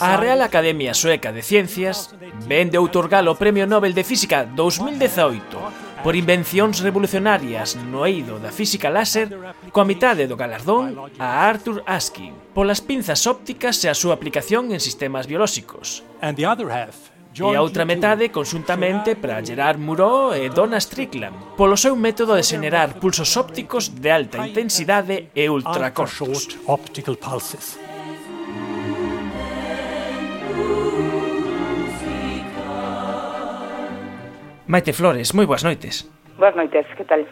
A Real Academia Sueca de Ciencias vende outorgar o Premio Nobel de Física 2018 por invencións revolucionarias no eido da física láser coa mitade do galardón a Arthur Askin polas pinzas ópticas e a súa aplicación en sistemas biolóxicos e a outra metade conxuntamente para Gerard Muró e Donna Strickland, polo seu método de xenerar pulsos ópticos de alta intensidade e ultracortos. Maite Flores, moi boas noites. Boas noites, que tal?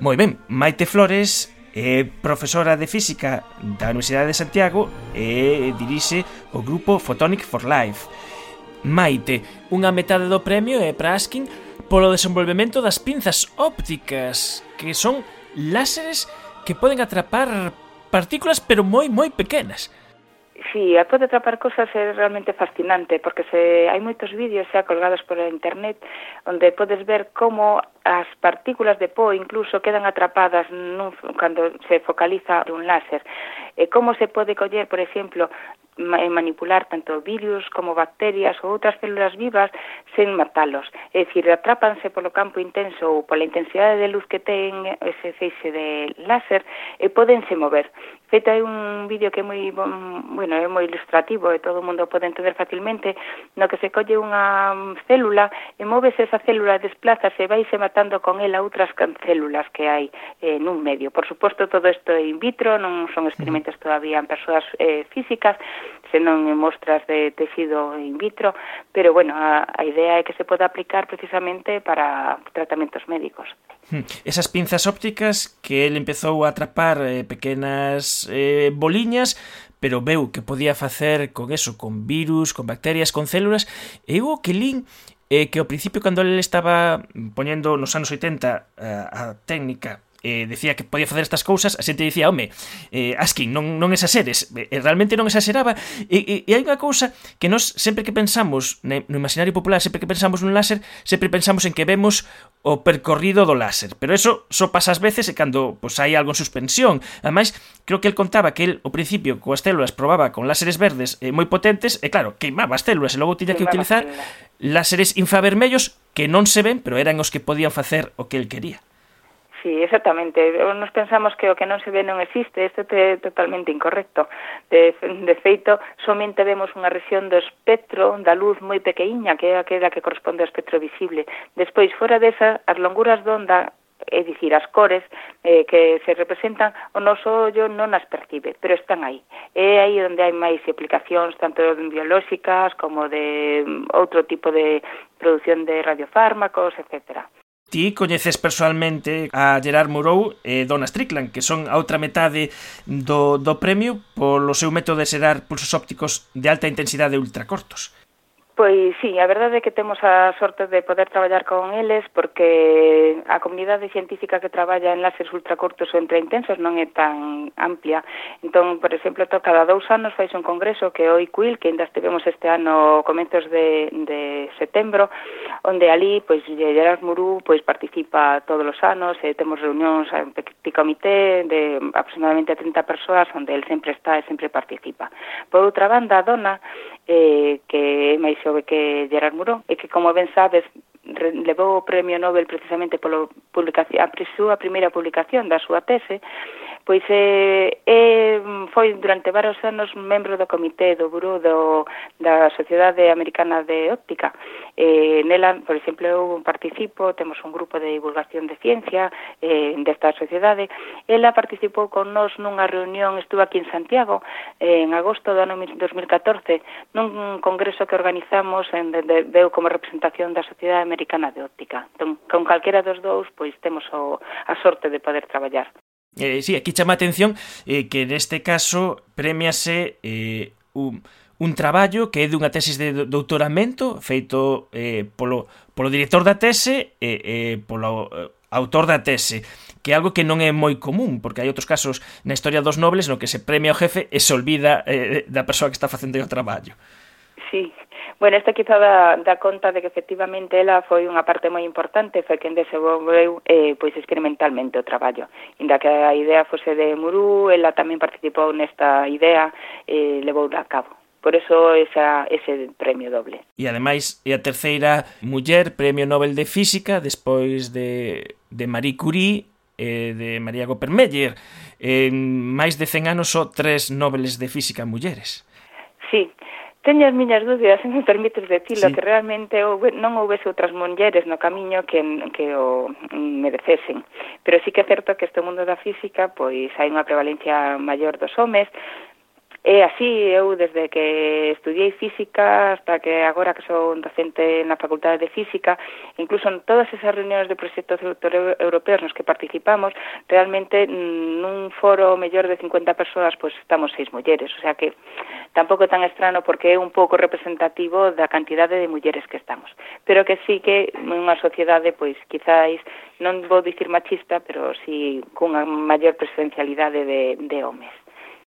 Moi ben, Maite Flores é profesora de física da Universidade de Santiago e dirixe o grupo Photonic for Life Maite. Unha metade do premio é para Askin polo desenvolvemento das pinzas ópticas, que son láseres que poden atrapar partículas pero moi moi pequenas. Sí, a pode atrapar cosas é realmente fascinante, porque se hai moitos vídeos xa colgados por internet onde podes ver como as partículas de pó incluso quedan atrapadas nun, cando se focaliza un láser. E como se pode coller, por exemplo, Eh, manipular tanto virus como bacterias ou outras células vivas sen matalos. É dicir, atrápanse polo campo intenso ou pola intensidade de luz que ten ese feixe de láser e podense mover. Feito hai un vídeo que é moi, bueno, é moi ilustrativo e todo o mundo pode entender facilmente, no que se colle unha célula e móvese esa célula, desplázase e vaise matando con ela outras células que hai eh, nun medio. Por suposto, todo isto é in vitro, non son mm. experimentos todavía en persoas eh, físicas, senón en mostras de tecido in vitro, pero bueno, a, a idea é que se poda aplicar precisamente para tratamentos médicos. Hmm. Esas pinzas ópticas que el empezou a atrapar eh, pequenas eh, boliñas, pero veu que podía facer con eso, con virus, con bacterias, con células, e eu o que lín eh, que ao principio cando ele estaba poñendo nos anos 80 a, eh, a técnica eh, decía que podía facer estas cousas, a xente dicía, home, eh, Askin, non, non exaseres, e eh, realmente non exageraba, e, e, e hai unha cousa que nós sempre que pensamos no imaginario popular, sempre que pensamos nun láser, sempre pensamos en que vemos o percorrido do láser, pero eso só pasa ás veces e cando pois, hai algo en suspensión. Ademais, creo que el contaba que el, ao principio, coas células probaba con láseres verdes eh, moi potentes, e claro, queimaba as células, e logo tiña que utilizar láseres infravermellos que non se ven, pero eran os que podían facer o que el quería. Sí, exactamente. Nos pensamos que o que non se ve non existe, isto é totalmente incorrecto. De, de feito, somente vemos unha región do espectro da luz moi pequeiña, que é aquela que corresponde ao espectro visible. Despois, fora desa, as longuras de onda é dicir, as cores eh, que se representan, o noso ollo non as percibe, pero están aí. É aí onde hai máis aplicacións, tanto biolóxicas como de outro tipo de produción de radiofármacos, etcétera. Ti coñeces personalmente a Gerard Mourou e Donna Strickland, que son a outra metade do, do premio polo seu método de xerar pulsos ópticos de alta intensidade ultracortos. Pois sí, a verdade é que temos a sorte de poder traballar con eles porque a comunidade científica que traballa en láseres ultracortos ou intensos non é tan amplia. Entón, por exemplo, cada dous anos fais un congreso que é o IQUIL, que ainda estivemos este ano comenzos de, de setembro, onde ali, pois, Gerard Murú, pois, participa todos os anos, e temos reunións eh, en petit comité de aproximadamente 30 persoas, onde el sempre está e sempre participa. Por outra banda, a dona, eh, que é máis xove que Gerard Muró, e que como ben sabes levou o premio Nobel precisamente polo publicación, a súa primeira publicación da súa tese, pois eh, eh, foi durante varios anos membro do comité do Buró do, da Sociedade Americana de Óptica. Eh, nela, por exemplo, eu participo, temos un grupo de divulgación de ciencia eh, desta sociedade. Ela participou con nós nunha reunión, estuvo aquí en Santiago, eh, en agosto do ano 2014, nun congreso que organizamos en, de, de, deu como representación da Sociedade Americana de Óptica. Entón, con calquera dos dous, pois, pois temos o, a sorte de poder traballar. Eh, sí, aquí chama a atención eh, que neste caso premiase eh, un, un traballo que é dunha tesis de doutoramento feito eh, polo, polo director da tese e eh, polo eh, autor da tese que é algo que non é moi común, porque hai outros casos na historia dos nobles no que se premia o jefe e se olvida eh, da persoa que está facendo o traballo. Sí, Bueno, esta quizá dá, dá conta de que efectivamente ela foi unha parte moi importante, foi quen desenvolveu eh, pois experimentalmente o traballo. Inda que a idea fose de Murú, ela tamén participou nesta idea e eh, levou a cabo. Por eso esa, ese premio doble. E ademais, é a terceira muller Premio Nobel de Física despois de, de Marie Curie e de María Gopermeyer. En máis de 100 anos só tres nobeles de física mulleres. Sí, Teño as miñas dúbidas, se me permites decirlo, sí. que realmente houve, non houvese outras mulleres no camiño que, que o merecesen. Pero sí que é certo que este mundo da física, pois hai unha prevalencia maior dos homes, E así eu desde que estudiei física hasta que agora que sou docente na Facultade de Física, incluso en todas esas reunións de proxectos europeos nos que participamos, realmente mm, nun foro mellor de 50 persoas, pois estamos seis mulleres, o sea que tampouco tan estrano porque é un pouco representativo da cantidade de mulleres que estamos. Pero que sí que unha sociedade pois quizáis non vou dicir machista, pero si sí cunha maior presencialidade de, de homes.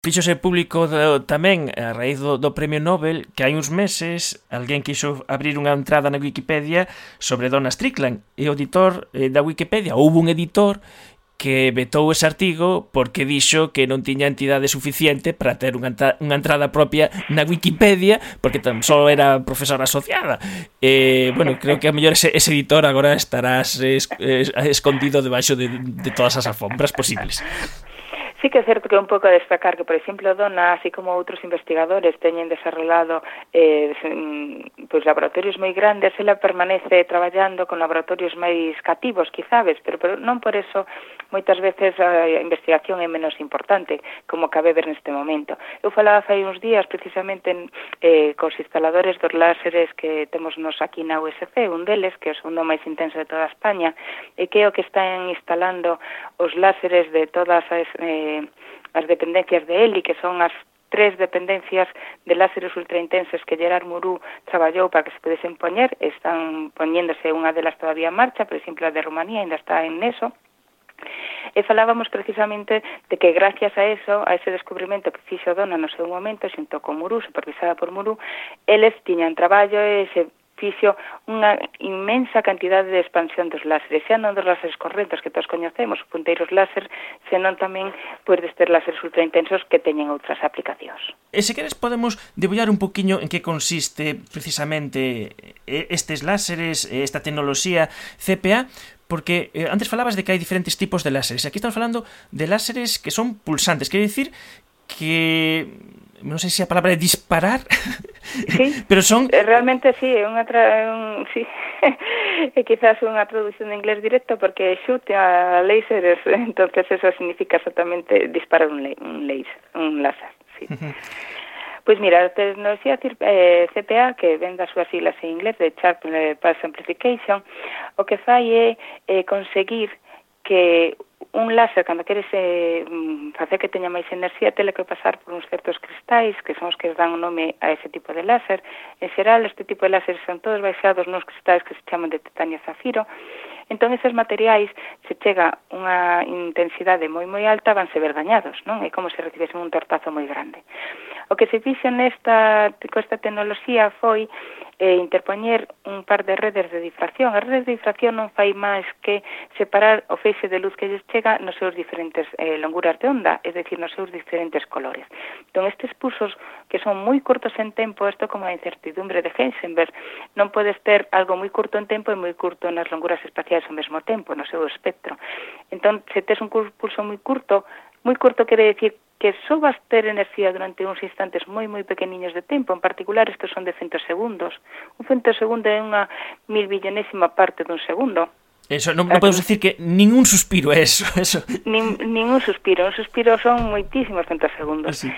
Fíxose público do, tamén a raíz do, do Premio Nobel que hai uns meses alguén quixo abrir unha entrada na Wikipedia sobre Donna Strickland e o editor eh, da Wikipedia, houve un editor que vetou ese artigo porque dixo que non tiña entidade suficiente para ter unha, entra unha entrada propia na Wikipedia porque tan só era profesora asociada. Eh, bueno, creo que a mellor ese, ese editor agora estarás es, es, escondido debaixo de, de todas as alfombras posibles. Sí que é certo que é un pouco a destacar que, por exemplo, Dona, así como outros investigadores teñen desarrollado eh, mm, pois laboratorios moi grandes, ela permanece traballando con laboratorios máis cativos, quizabes, pero, pero non por eso moitas veces a investigación é menos importante, como cabe ver neste momento. Eu falaba fai uns días precisamente en, eh, cos instaladores dos láseres que temos nos aquí na USC, un deles, que é o segundo máis intenso de toda España, e que é o que están instalando os láseres de todas as eh, eh, as dependencias de Eli, que son as tres dependencias de láseres ultraintensos que Gerard Murú traballou para que se pudesen poñer, están poñéndose unha delas todavía en marcha, por exemplo, a de Rumanía ainda está en eso, E falábamos precisamente de que gracias a eso, a ese descubrimento que fixo Dona no seu momento, xunto con Murú, supervisada por Murú, eles tiñan traballo e se fixo unha inmensa cantidade de expansión dos láseres, xa non dos láseres correntos que todos coñecemos, punteiros láser, senón tamén pois destes láseres ultraintensos que teñen outras aplicacións. E se queres podemos debullar un poquinho en que consiste precisamente estes láseres, esta tecnoloxía CPA, porque eh, antes falabas de que hai diferentes tipos de láseres. Aquí estamos falando de láseres que son pulsantes, quer dicir que non sei se a palabra é disparar sí, pero son eh, realmente sí, é unha tra... un... sí. é quizás unha traducción de inglés directo porque shoot a laser, entonces eso significa exactamente disparar un, un laser un láser sí. Pois mira, eh, a tecnoloxía eh, CPA, que ven das súas siglas en inglés, de Sharp eh, Pulse Amplification, o que fai é eh, conseguir que un láser, cando queres eh, facer que teña máis enerxía, tele que pasar por uns certos cristais, que son os que dan o nome a ese tipo de láser. En xeral, este tipo de láser son todos baixados nos cristais que se chaman de titanio zafiro. Entón, eses materiais, se chega unha intensidade moi moi alta, vanse ver dañados, non? É como se recibesen un tortazo moi grande. O que se fixo nesta, costa tecnoloxía foi e interpoñer un par de redes de difracción. A redes de difracción non fai máis que separar o feixe de luz que lles chega nos seus diferentes eh, longuras de onda, é dicir, nos seus diferentes colores. Entón, estes pulsos que son moi curtos en tempo, isto como a incertidumbre de Heisenberg, non podes ter algo moi curto en tempo e moi curto nas longuras espaciais ao mesmo tempo, no seu espectro. Entón, se tes un pulso moi curto, Moi curto quere decir que só vas ter enerxía durante uns instantes moi moi pequeniños de tempo, en particular estes son de centosegundos. Un centosegundo é unha milbillonésima parte dun segundo. Eso, non, non podemos decir que ningún suspiro é eso, eso. Nin, ningún suspiro, un suspiro son moitísimos centosegundos. Así.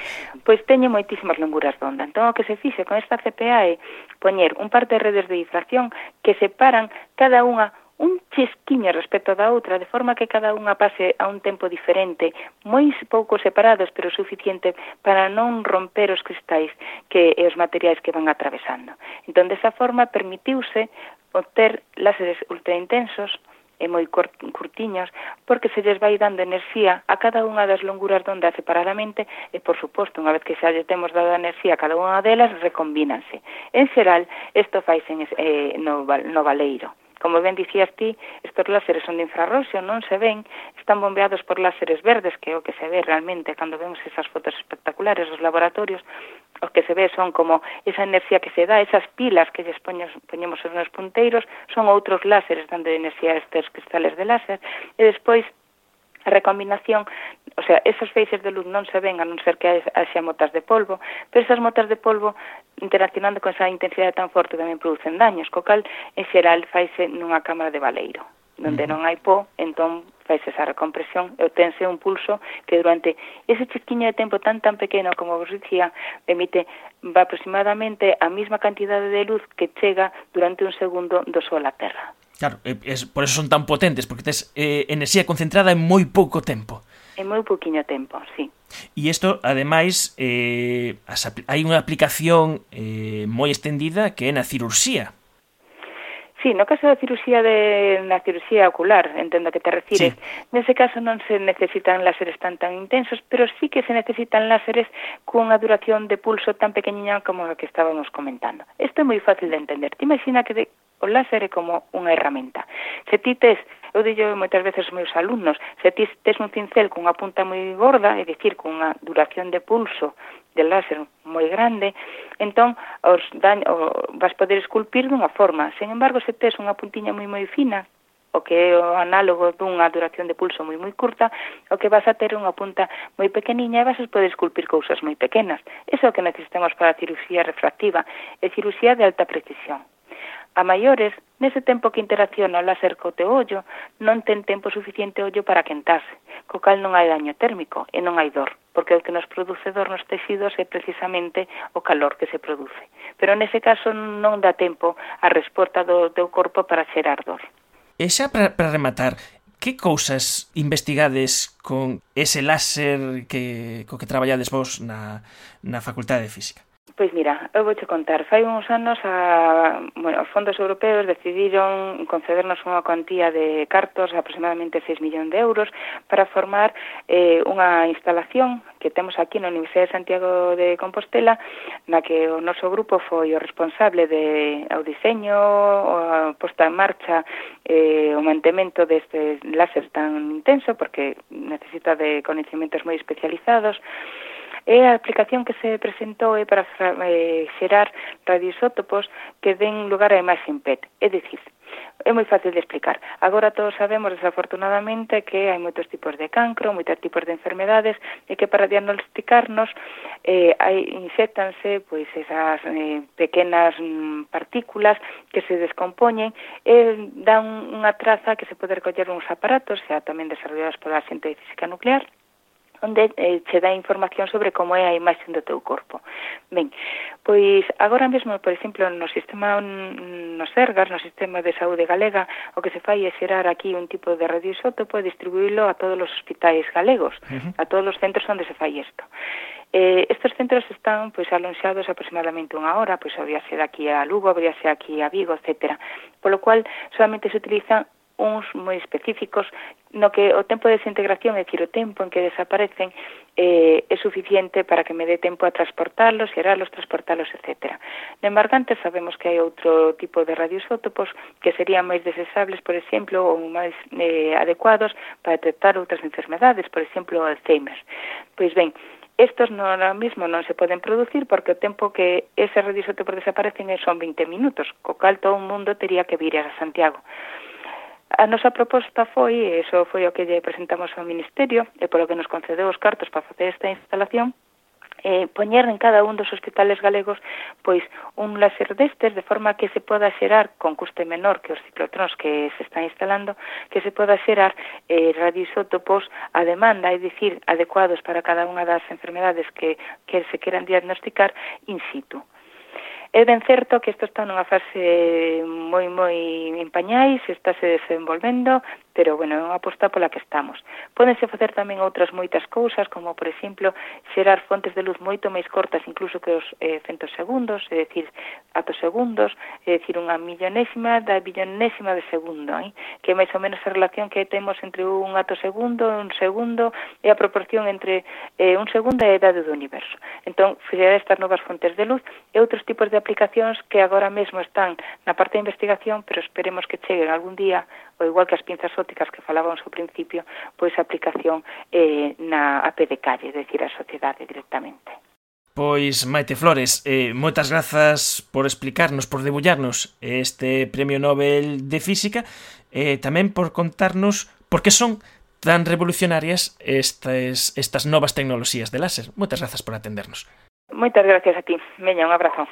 Pois teño moitísimas longuras de onda. Entón, o que se fixe con esta CPA é poñer un par de redes de difracción que separan cada unha un chesquiña respecto da outra, de forma que cada unha pase a un tempo diferente, moi pouco separados, pero suficiente para non romper os cristais que e os materiais que van atravesando. Entón, desa forma, permitiuse obter láseres ultraintensos e moi curtiños, porque se lles vai dando enerxía a cada unha das longuras de onda separadamente e, por suposto, unha vez que xa lle temos dado enerxía a cada unha delas, recombínanse. En xeral, isto faise eh, no, no valeiro. Como ben dicías ti, estes láseres son de infrarroxo, non se ven, están bombeados por láseres verdes, que é o que se ve realmente cando vemos esas fotos espectaculares dos laboratorios, o que se ve son como esa enerxía que se dá, esas pilas que lles poños, poñemos nos punteiros, son outros láseres dando enerxía a estes cristales de láser, e despois a recombinación, o sea, esas feixes de luz non se ven a non ser que haxa motas de polvo, pero esas motas de polvo interaccionando con esa intensidade tan forte tamén producen daños, co cal en xeral faise nunha cámara de baleiro, onde non hai pó, entón fais esa recompresión e obtense un pulso que durante ese chiquiño de tempo tan tan pequeno como vos dicía, emite aproximadamente a mesma cantidade de luz que chega durante un segundo do Sol á Terra. Claro, eh, es, por eso son tan potentes, porque tes eh, enerxía concentrada en moi pouco tempo. En moi pouquiño tempo, sí. E isto, ademais, eh, as, hai unha aplicación eh, moi extendida que é na cirurxía. Sí, no caso da cirurxía de na cirurxía ocular, entendo que te refires. Sí. Nese caso non se necesitan láseres tan tan intensos, pero sí que se necesitan láseres cunha duración de pulso tan pequeniña como a que estábamos comentando. Isto é moi fácil de entender. Te imagina que de, O láser é como unha herramienta. Se ti tes, eu dillo moitas veces aos meus alumnos, se ti tes un cincel cunha punta moi gorda, é dicir, cunha duración de pulso de láser moi grande, entón os daño, o, vas poder esculpir dunha forma. Sen embargo, se tes unha puntiña moi moi fina, o que é o análogo dunha duración de pulso moi moi curta, o que vas a ter unha punta moi pequeniña e vas a poder esculpir cousas moi pequenas. Eso é o que necesitamos para a cirurxía refractiva e cirurxía de alta precisión. A maiores, nese tempo que interacciona o láser co teu ollo, non ten tempo suficiente ollo para quentarse, co cal non hai daño térmico e non hai dor, porque o que nos produce dor nos tecidos é precisamente o calor que se produce. Pero nese caso non dá tempo a resposta do teu corpo para xerar dor. E xa para, para rematar, que cousas investigades con ese láser que, co que traballades vos na, na Facultade de Física? Pois mira, eu vouche contar, fai uns anos a, bueno, os fondos europeos decidiron concedernos unha cuantía de cartos aproximadamente 6 millóns de euros para formar eh, unha instalación que temos aquí na Universidade de Santiago de Compostela na que o noso grupo foi o responsable de ao diseño, a posta en marcha eh, o mantemento deste láser tan intenso porque necesita de conhecimentos moi especializados. É a aplicación que se presentou é para eh, xerar radioisótopos que den lugar a imaxe PET. É dicir, é moi fácil de explicar. Agora todos sabemos, desafortunadamente, que hai moitos tipos de cancro, moitos tipos de enfermedades, e que para diagnosticarnos eh, hai, inxectanse pois, esas eh, pequenas mm, partículas que se descompoñen e dan unha traza que se pode recoller uns aparatos, xa tamén desarrollados pola xente de física nuclear, onde eh, che dá información sobre como é a imaxe do teu corpo. Ben, pois agora mesmo, por exemplo, no sistema nos Sergas, no sistema de saúde galega, o que se fai é xerar aquí un tipo de radioisótopo e distribuílo a todos os hospitais galegos, uh -huh. a todos os centros onde se fai isto. Eh, estes centros están pois alonxados aproximadamente unha hora, pois habría ser aquí a Lugo, habría ser aquí a Vigo, etcétera. Polo cual, solamente se utilizan uns moi específicos no que o tempo de desintegración, é dicir, o tempo en que desaparecen eh, é suficiente para que me dé tempo a transportarlos, xerarlos, transportarlos, etc. No embargante, sabemos que hai outro tipo de radioisótopos que serían máis desesables, por exemplo, ou máis eh, adecuados para detectar outras enfermedades, por exemplo, Alzheimer. Pois ben, Estos no, ahora mismo non se poden producir porque o tempo que ese radioisótopos desaparecen son 20 minutos, co cal todo o mundo tería que vir a Santiago. A nosa proposta foi, e iso foi o que lle presentamos ao Ministerio, e polo que nos concedeu os cartos para facer esta instalación, eh, poñer en cada un dos hospitales galegos pois un láser destes de forma que se poda xerar con custe menor que os ciclotrons que se están instalando que se poda xerar eh, radioisótopos a demanda, é dicir, adecuados para cada unha das enfermedades que, que se queran diagnosticar in situ. É ben certo que isto está nunha fase moi moi en pañais, estáse desenvolvendo, pero bueno, é unha aposta pola que estamos. Pódense facer tamén outras moitas cousas, como por exemplo, xerar fontes de luz moito máis cortas incluso que os eh, centosegundos, é dicir, atosegundos, é dicir, unha millonésima da billonésima de segundo, eh? que é máis ou menos a relación que temos entre un atosegundo, un segundo, e a proporción entre eh, un segundo e a idade do universo. Entón, xerar estas novas fontes de luz e outros tipos de aplicacións que agora mesmo están na parte de investigación, pero esperemos que cheguen algún día, ou igual que as pinzas farmacéuticas que falábamos ao principio, pois a aplicación eh, na AP de calle, é dicir, a sociedade directamente. Pois Maite Flores, eh, moitas grazas por explicarnos, por debullarnos este Premio Nobel de Física e eh, tamén por contarnos por que son tan revolucionarias estas, estas novas tecnoloxías de láser. Moitas grazas por atendernos. Moitas gracias a ti. Veña, un abrazo.